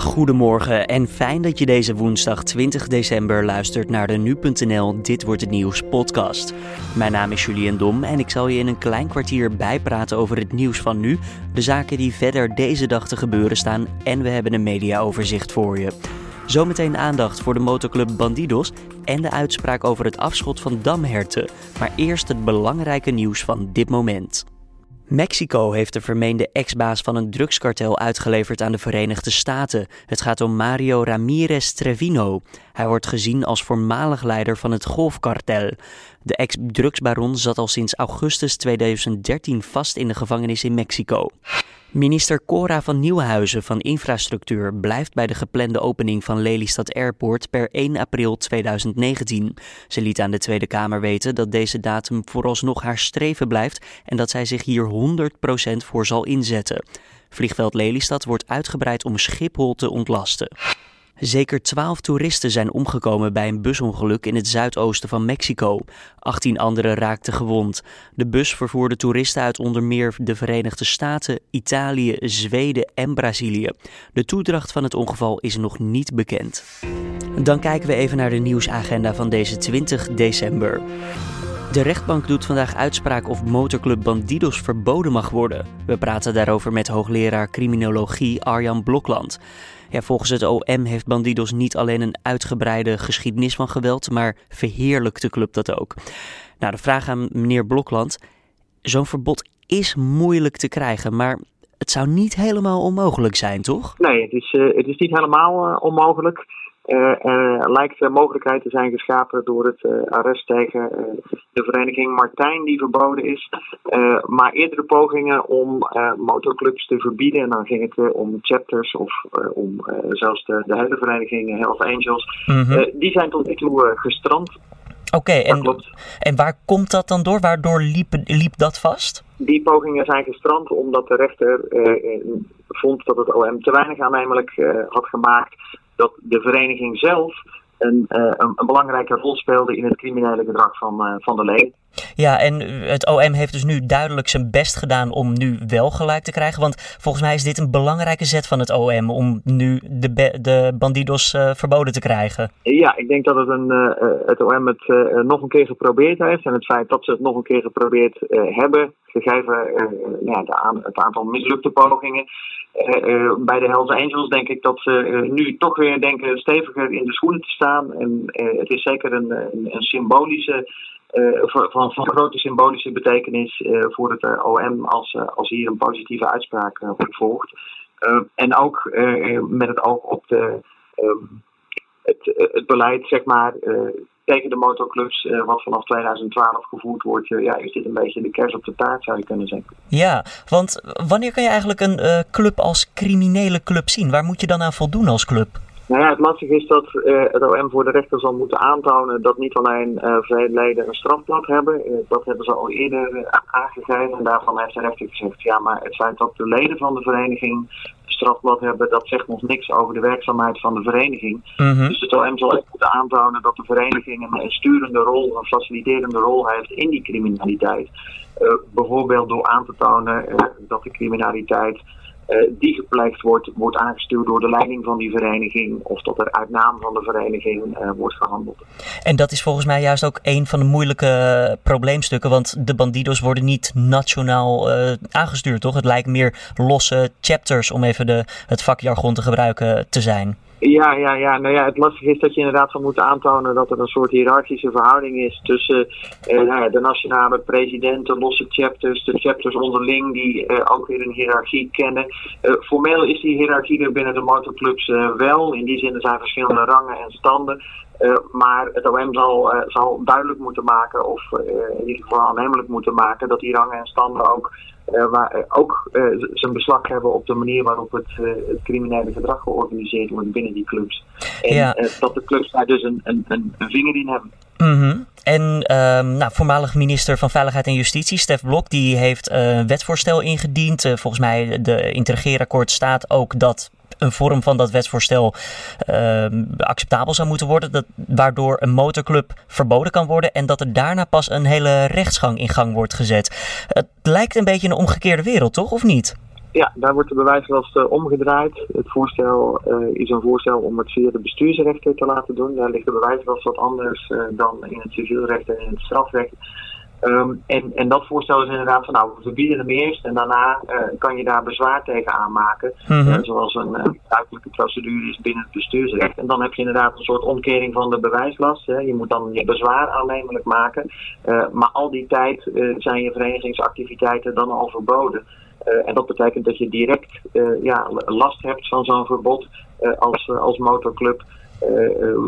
Goedemorgen en fijn dat je deze woensdag 20 december luistert naar de Nu.nl Dit Wordt Het Nieuws podcast. Mijn naam is Julian Dom en ik zal je in een klein kwartier bijpraten over het nieuws van nu, de zaken die verder deze dag te gebeuren staan en we hebben een mediaoverzicht voor je. Zometeen aandacht voor de motorclub Bandidos en de uitspraak over het afschot van damherten. Maar eerst het belangrijke nieuws van dit moment. Mexico heeft de vermeende ex-baas van een drugskartel uitgeleverd aan de Verenigde Staten. Het gaat om Mario Ramirez Trevino. Hij wordt gezien als voormalig leider van het golfkartel. De ex-drugsbaron zat al sinds augustus 2013 vast in de gevangenis in Mexico. Minister Cora van Nieuwenhuizen van Infrastructuur blijft bij de geplande opening van Lelystad Airport per 1 april 2019. Ze liet aan de Tweede Kamer weten dat deze datum vooralsnog haar streven blijft en dat zij zich hier 100% voor zal inzetten. Vliegveld Lelystad wordt uitgebreid om Schiphol te ontlasten. Zeker 12 toeristen zijn omgekomen bij een busongeluk in het zuidoosten van Mexico. 18 anderen raakten gewond. De bus vervoerde toeristen uit onder meer de Verenigde Staten, Italië, Zweden en Brazilië. De toedracht van het ongeval is nog niet bekend. Dan kijken we even naar de nieuwsagenda van deze 20 december. De rechtbank doet vandaag uitspraak of motorclub Bandidos verboden mag worden. We praten daarover met hoogleraar criminologie Arjan Blokland. Ja, volgens het OM heeft Bandidos niet alleen een uitgebreide geschiedenis van geweld, maar verheerlijkt de club dat ook. Nou, de vraag aan meneer Blokland. Zo'n verbod is moeilijk te krijgen, maar het zou niet helemaal onmogelijk zijn, toch? Nee, het is, uh, het is niet helemaal uh, onmogelijk. Uh, er lijkt een mogelijkheid te zijn geschapen door het arrest tegen de vereniging Martijn, die verboden is. maar eerdere pogingen om motorclubs te verbieden, en dan ging het om chapters of om zelfs de, de hele vereniging Hells Angels, mm -hmm. die zijn tot nu toe gestrand. Oké, okay, en, en waar komt dat dan door? Waardoor liep, liep dat vast? Die pogingen zijn gestrand omdat de rechter vond dat het OM te weinig aannemelijk had gemaakt dat de vereniging zelf een, uh, een, een, belangrijke rol speelde in het criminele gedrag van, uh, van de leden. Ja, en het OM heeft dus nu duidelijk zijn best gedaan om nu wel gelijk te krijgen. Want volgens mij is dit een belangrijke zet van het OM om nu de, de bandidos uh, verboden te krijgen. Ja, ik denk dat het, een, het OM het nog een keer geprobeerd heeft. En het feit dat ze het nog een keer geprobeerd hebben, gegeven ja, het aantal mislukte pogingen. bij de Hells Angels denk ik dat ze nu toch weer denken steviger in de schoenen te staan. En het is zeker een, een symbolische uh, van, van grote symbolische betekenis uh, voor het OM als, als hier een positieve uitspraak wordt volgt. en ook met het oog op de, het, het beleid, zeg maar, tegen de motorclubs, wat vanaf 2012 gevoerd wordt, ja, is dit een beetje de kers op de taart, zou je kunnen zeggen. Ja, want wanneer kan je eigenlijk een club als criminele club zien? Waar moet je dan aan voldoen als club? Nou ja, het lastige is dat uh, het OM voor de rechter zal moeten aantonen dat niet alleen uh, veel leden een strafblad hebben. Uh, dat hebben ze al eerder aangegeven. En daarvan heeft de rechter gezegd, ja, maar het feit dat de leden van de vereniging een strafblad hebben, dat zegt nog niks over de werkzaamheid van de vereniging. Mm -hmm. Dus het OM zal echt moeten aantonen dat de vereniging een, sturende rol, een faciliterende rol heeft in die criminaliteit. bijvoorbeeld door aan te tonen dat de criminaliteit die gepleegd wordt, wordt aangestuurd door de leiding van die vereniging of dat er uit naam van de vereniging uh, wordt gehandeld. En dat is volgens mij juist ook een van de moeilijke probleemstukken, want de bandidos worden niet nationaal uh, aangestuurd, toch? Het lijkt meer losse chapters, om even de, het vakjargon te gebruiken, te zijn. Ja, ja, ja. Nou ja, het lastige is dat je inderdaad van moet aantonen dat er een soort hiërarchische verhouding is tussen eh, nou de nationale president, de losse chapters, de chapters onderling die eh, ook weer een hiërarchie kennen. Uh, formeel is die hiërarchie er binnen de motorclubs wel. In die zin er zijn verschillende rangen en standen. Maar het OM zal, uh, zal duidelijk moeten maken, of in ieder geval aannemelijk moeten maken, dat die rangen en standen ook, waar, ook zijn beslag hebben op de manier waarop het, het criminele gedrag georganiseerd wordt binnen die clubs. En ja. dat de clubs daar dus een, een, een, een vinger in hebben. Mm -hmm. En um, nou, voormalig minister van Veiligheid en Justitie, Stef Blok, die heeft een wetsvoorstel ingediend. volgens mij de interregeerakkoord staat ook dat een vorm van dat wetsvoorstel uh, acceptabel zou moeten worden. Dat, waardoor een motorclub verboden kan worden en dat er daarna pas een hele rechtsgang in gang wordt gezet. Het lijkt een beetje een omgekeerde wereld, toch? Of niet? Ja, daar wordt de bewijslast uh, omgedraaid. Het voorstel uh, is een voorstel om het via de bestuursrechter te laten doen. Daar ligt de bewijslast wat anders uh, dan in het civielrecht en in het strafrecht. Um, en, en dat voorstel is inderdaad van nou, we verbieden hem eerst en daarna uh, kan je daar bezwaar tegen aanmaken. Mm -hmm. uh, zoals een uh, procedure is binnen het bestuursrecht. En dan heb je inderdaad een soort omkering van de bewijslast. Hè. Je moet dan je bezwaar aannemelijk maken. maar al die tijd zijn je verenigingsactiviteiten dan al verboden. en dat betekent dat je direct ja, last hebt van zo'n verbod als, als motorclub.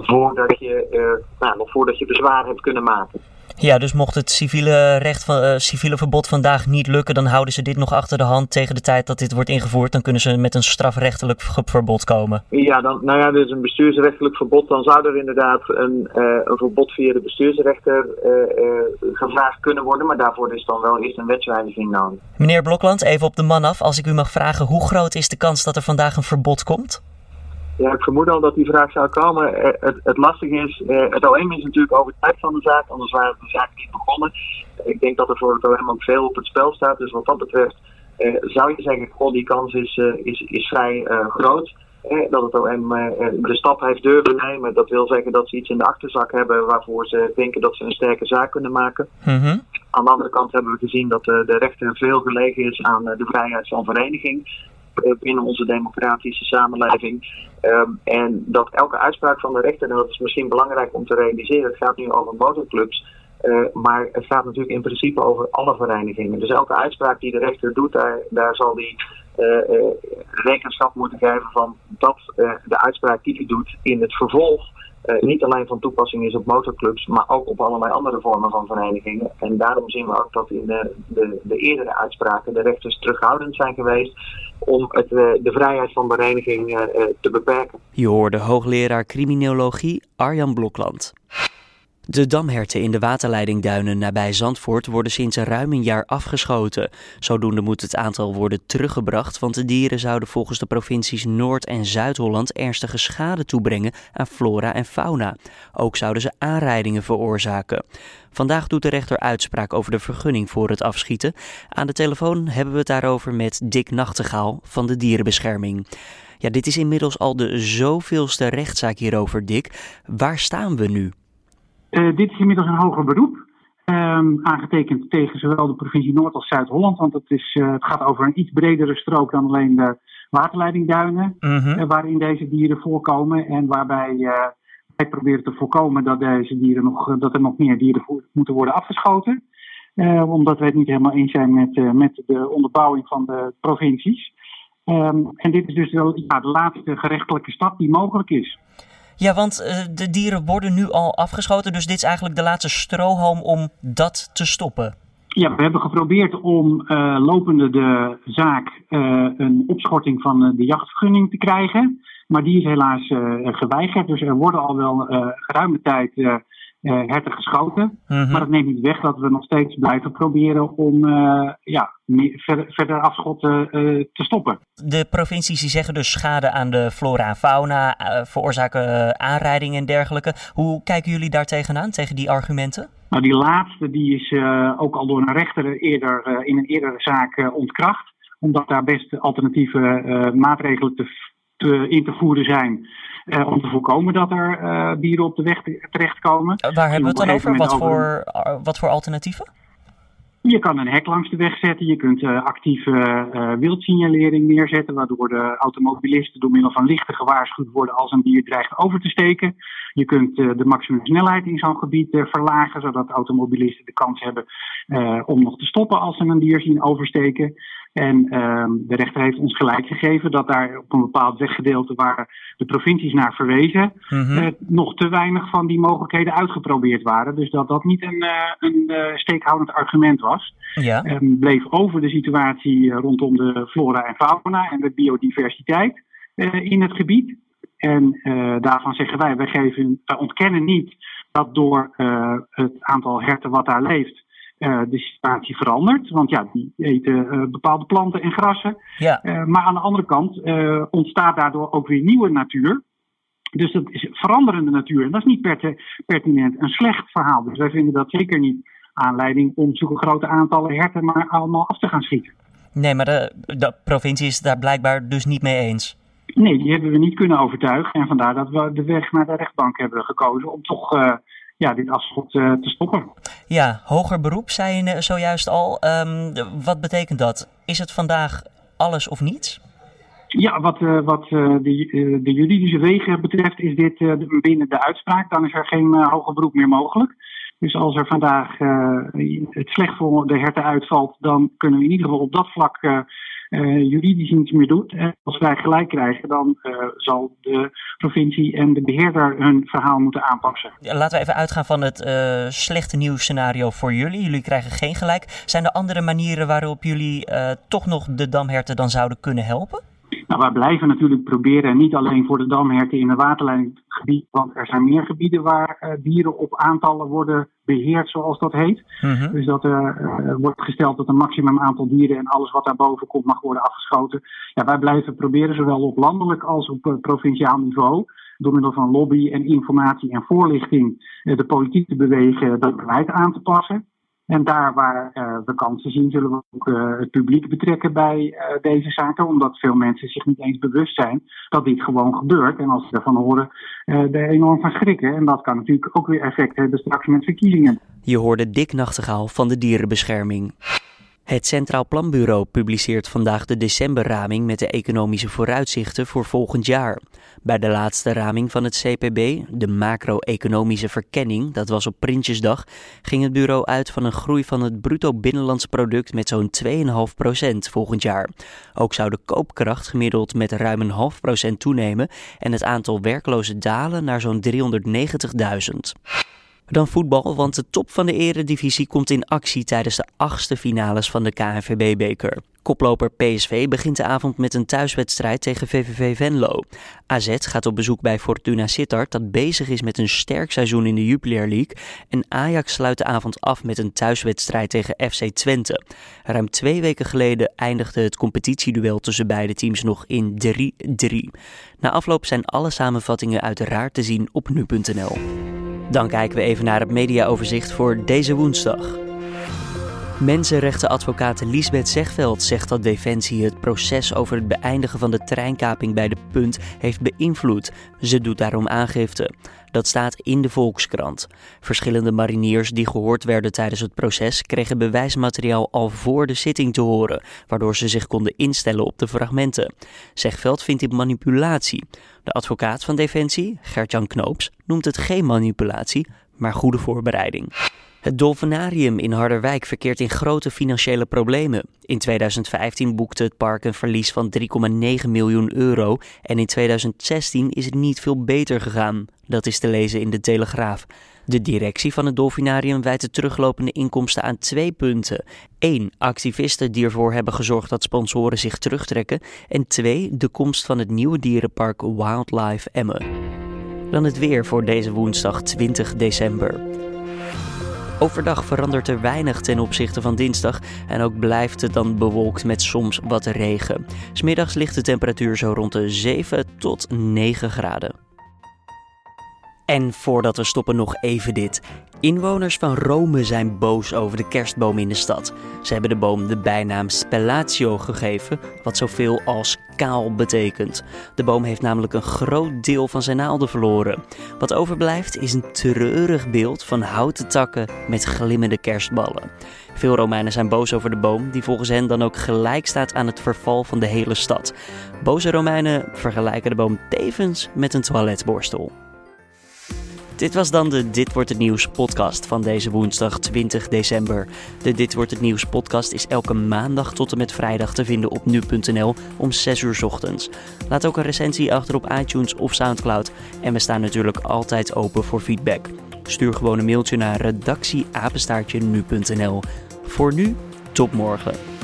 voordat je, nou, nog voordat je bezwaar hebt kunnen maken. Ja, dus mocht het civiele, recht van, uh, civiele verbod vandaag niet lukken, dan houden ze dit nog achter de hand tegen de tijd dat dit wordt ingevoerd. Dan kunnen ze met een strafrechtelijk verbod komen. Ja, dan, nou ja, dus een bestuursrechtelijk verbod. Dan zou er inderdaad een, uh, een verbod via de bestuursrechter uh, gevraagd kunnen worden. Maar daarvoor is dan wel eerst een wetswijziging nodig. Meneer Blokland, even op de man af. Als ik u mag vragen, hoe groot is de kans dat er vandaag een verbod komt? Ja, ik vermoed al dat die vraag zou komen. Het, het lastige is, het OM is natuurlijk overtuigd van de zaak, anders waren de zaak niet begonnen. Ik denk dat er voor het OM ook veel op het spel staat. Dus wat dat betreft zou je zeggen, goh, die kans is, is, is vrij groot. dat het OM de stap heeft durven nemen. Dat wil zeggen dat ze iets in de achterzak hebben waarvoor ze denken dat ze een sterke zaak kunnen maken. Mm-hmm. Aan de andere kant hebben we gezien dat de rechter veel gelegen is aan de vrijheid van vereniging binnen onze democratische samenleving. Um, en dat elke uitspraak van de rechter, en dat is misschien belangrijk om te realiseren, het gaat nu over motorclubs, uh, maar het gaat natuurlijk in principe over alle verenigingen. Dus elke uitspraak die de rechter doet, daar, daar zal die rekenschap moeten geven van dat de uitspraak die hij doet in het vervolg niet alleen van toepassing is op motorclubs, maar ook op allerlei andere vormen van verenigingen. En daarom zien we ook dat in de, de, de eerdere uitspraken de rechters terughoudend zijn geweest om het, de vrijheid van vereniging te beperken. Je hoorde hoogleraar criminologie Arjan Blokland. De damherten in de waterleidingduinen nabij Zandvoort worden sinds ruim een jaar afgeschoten. Zodoende moet het aantal worden teruggebracht, want de dieren zouden volgens de provincies Noord- en Zuid-Holland ernstige schade toebrengen aan flora en fauna. Ook zouden ze aanrijdingen veroorzaken. Vandaag doet de rechter uitspraak over de vergunning voor het afschieten. Aan de telefoon hebben we het daarover met Dick Nachtegaal van de Dierenbescherming. Ja, dit is inmiddels al de zoveelste rechtszaak hierover, Dick. Waar staan we nu? Uh, dit is inmiddels een hoger beroep. Um, aangetekend tegen zowel de provincie Noord- als Zuid-Holland. Want het, is, uh, het gaat over een iets bredere strook dan alleen de waterleidingduinen. Mm-hmm. Uh, waarin deze dieren voorkomen. En waarbij wij proberen te voorkomen dat, deze dieren nog, dat er nog meer dieren moeten worden afgeschoten. omdat wij het niet helemaal eens zijn met, met de onderbouwing van de provincies. Um, en dit is dus wel ja, de laatste gerechtelijke stap die mogelijk is. Ja, want uh, de dieren worden nu al afgeschoten, dus dit is eigenlijk de laatste strohalm om dat te stoppen. Ja, we hebben geprobeerd om uh, lopende de zaak uh, een opschorting van de jachtvergunning te krijgen. Maar die is helaas geweigerd. Dus er worden al wel geruime tijd uh, herten geschoten. Mm-hmm. Maar dat neemt niet weg dat we nog steeds blijven proberen om uh, ja, meer, verder, verder afschotten uh, te stoppen. De provincies die zeggen dus schade aan de flora en fauna, veroorzaken aanrijdingen en dergelijke. Hoe kijken jullie daar tegenaan, tegen die argumenten? Nou, die laatste die is ook al door een rechter eerder, in een eerdere zaak ontkracht. Omdat daar best alternatieve maatregelen te, te, in te voeren zijn. Uh, om te voorkomen dat er dieren op de weg te, terechtkomen. Uh, waar hebben we het dan over? Wat, over... Voor, wat voor alternatieven? Je kan een hek langs de weg zetten. Je kunt actieve wildsignalering neerzetten, waardoor de automobilisten door middel van lichten gewaarschuwd worden als een dier dreigt over te steken. Je kunt de maximumsnelheid in zo'n gebied verlagen, zodat automobilisten de kans hebben om nog te stoppen als ze een dier zien oversteken. En um, de rechter heeft ons gelijk gegeven dat daar op een bepaald weggedeelte waar de provincies naar verwezen, mm-hmm. uh, nog te weinig van die mogelijkheden uitgeprobeerd waren. Dus dat dat niet een, uh, een uh, steekhoudend argument was. Ja. Um, bleef over de situatie rondom de flora en fauna en de biodiversiteit in het gebied. En daarvan zeggen wij, wij, geven, wij ontkennen niet dat door het aantal herten wat daar leeft, uh, de situatie verandert. Want ja, die eten uh, bepaalde planten en grassen. Ja. Uh, maar aan de andere kant ontstaat daardoor ook weer nieuwe natuur. Dus dat is veranderende natuur. En dat is niet per pertinent een slecht verhaal. Dus wij vinden dat zeker niet aanleiding om zulke grote aantallen herten maar allemaal af te gaan schieten. Nee, maar de, de provincie is daar blijkbaar dus niet mee eens. Nee, die hebben we niet kunnen overtuigen. En vandaar dat we de weg naar de rechtbank hebben gekozen om toch ja, dit afschot uh, te stoppen. Ja, hoger beroep zei je zojuist al. Um, wat betekent dat? Is het vandaag alles of niets? Ja, wat, uh, wat de, de, juridische wegen betreft is dit binnen de uitspraak. Dan is er geen hoger beroep meer mogelijk. Dus als er vandaag het slecht voor de herten uitvalt, dan kunnen we in ieder geval op dat vlak juridisch niets meer doet. En als wij gelijk krijgen, dan uh, zal de provincie en de beheerder hun verhaal moeten aanpassen. Laten we even uitgaan van het uh, slechte nieuwsscenario voor jullie. Jullie krijgen geen gelijk. Zijn er andere manieren waarop jullie toch nog de damherten dan zouden kunnen helpen? Nou, wij blijven natuurlijk proberen, niet alleen voor de damherten in het waterleidinggebied, want er zijn meer gebieden waar uh, dieren op aantallen worden beheerd, zoals dat heet. Mm-hmm. Dus dat er uh, wordt gesteld dat een maximum aantal dieren en alles wat daarboven komt mag worden afgeschoten. Ja, wij blijven proberen, zowel op landelijk als op provinciaal niveau, door middel van lobby en informatie en voorlichting de politiek te bewegen dat beleid aan te passen. En daar waar uh, we kansen zien, zullen we ook uh, het publiek betrekken bij uh, deze zaken. Omdat veel mensen zich niet eens bewust zijn dat dit gewoon gebeurt. En als ze ervan horen, er enorm van schrikken. En dat kan natuurlijk ook weer effect hebben straks met verkiezingen. Je hoorde Dick Nachtegaal van de Dierenbescherming. Het Centraal Planbureau publiceert vandaag de decemberraming met de economische vooruitzichten voor volgend jaar. Bij de laatste raming van het CPB, de macro-economische verkenning, dat was op Prinsjesdag, ging het bureau uit van een groei van het bruto binnenlands product met zo'n 2,5% volgend jaar. Ook zou de koopkracht gemiddeld met ruim een half procent toenemen en het aantal werklozen dalen naar zo'n 390.000. Dan voetbal, want de top van de eredivisie komt in actie tijdens de achtste finales van de KNVB-beker. Koploper PSV begint de avond met een thuiswedstrijd tegen VVV Venlo. AZ gaat op bezoek bij Fortuna Sittard dat bezig is met een sterk seizoen in de Jupiler League. En Ajax sluit de avond af met een thuiswedstrijd tegen FC Twente. Ruim twee weken geleden eindigde het competitieduel tussen beide teams nog in 3-3. Na afloop zijn alle samenvattingen uiteraard te zien op nu.nl. Dan kijken we even naar het mediaoverzicht voor deze woensdag. Mensenrechtenadvocaat Lisbeth Zegveld zegt dat Defensie het proces over het beëindigen van de treinkaping bij de Punt heeft beïnvloed. Ze doet daarom aangifte. Dat staat in de Volkskrant. Verschillende mariniers die gehoord werden tijdens het proces kregen bewijsmateriaal al voor de zitting te horen, waardoor ze zich konden instellen op de fragmenten. Zegveld vindt dit manipulatie. De advocaat van Defensie, Gert-Jan Knoops, noemt het geen manipulatie, maar goede voorbereiding. Het Dolfinarium in Harderwijk verkeert in grote financiële problemen. In 2015 boekte het park een verlies van 3,9 miljoen euro en in 2016 is het niet veel beter gegaan. Dat is te lezen in de Telegraaf. De directie van het Dolfinarium wijt de teruglopende inkomsten aan twee punten. 1. Activisten die ervoor hebben gezorgd dat sponsoren zich terugtrekken. En 2. De komst van het nieuwe dierenpark Wildlife Emmen. Dan het weer voor deze woensdag 20 december. Overdag verandert er weinig ten opzichte van dinsdag en ook blijft het dan bewolkt met soms wat regen. Smiddags ligt de temperatuur zo rond de 7 tot 9 graden. En voordat we stoppen nog even dit. Inwoners van Rome zijn boos over de kerstboom in de stad. Ze hebben de boom de bijnaam Spellatio gegeven, wat zoveel als kaal betekent. De boom heeft namelijk een groot deel van zijn naalden verloren. Wat overblijft is een treurig beeld van houten takken met glimmende kerstballen. Veel Romeinen zijn boos over de boom, die volgens hen dan ook gelijk staat aan het verval van de hele stad. Boze Romeinen vergelijken de boom tevens met een toiletborstel. Dit was dan de Dit wordt het nieuws podcast van deze woensdag 20 december. De Dit wordt het nieuws podcast is elke maandag tot en met vrijdag te vinden op nu.nl om 6 uur ochtends. Laat ook een recensie achter op iTunes of SoundCloud en we staan natuurlijk altijd open voor feedback. Stuur gewoon een mailtje naar redactieapenstaartje nu.nl. Voor nu, tot morgen.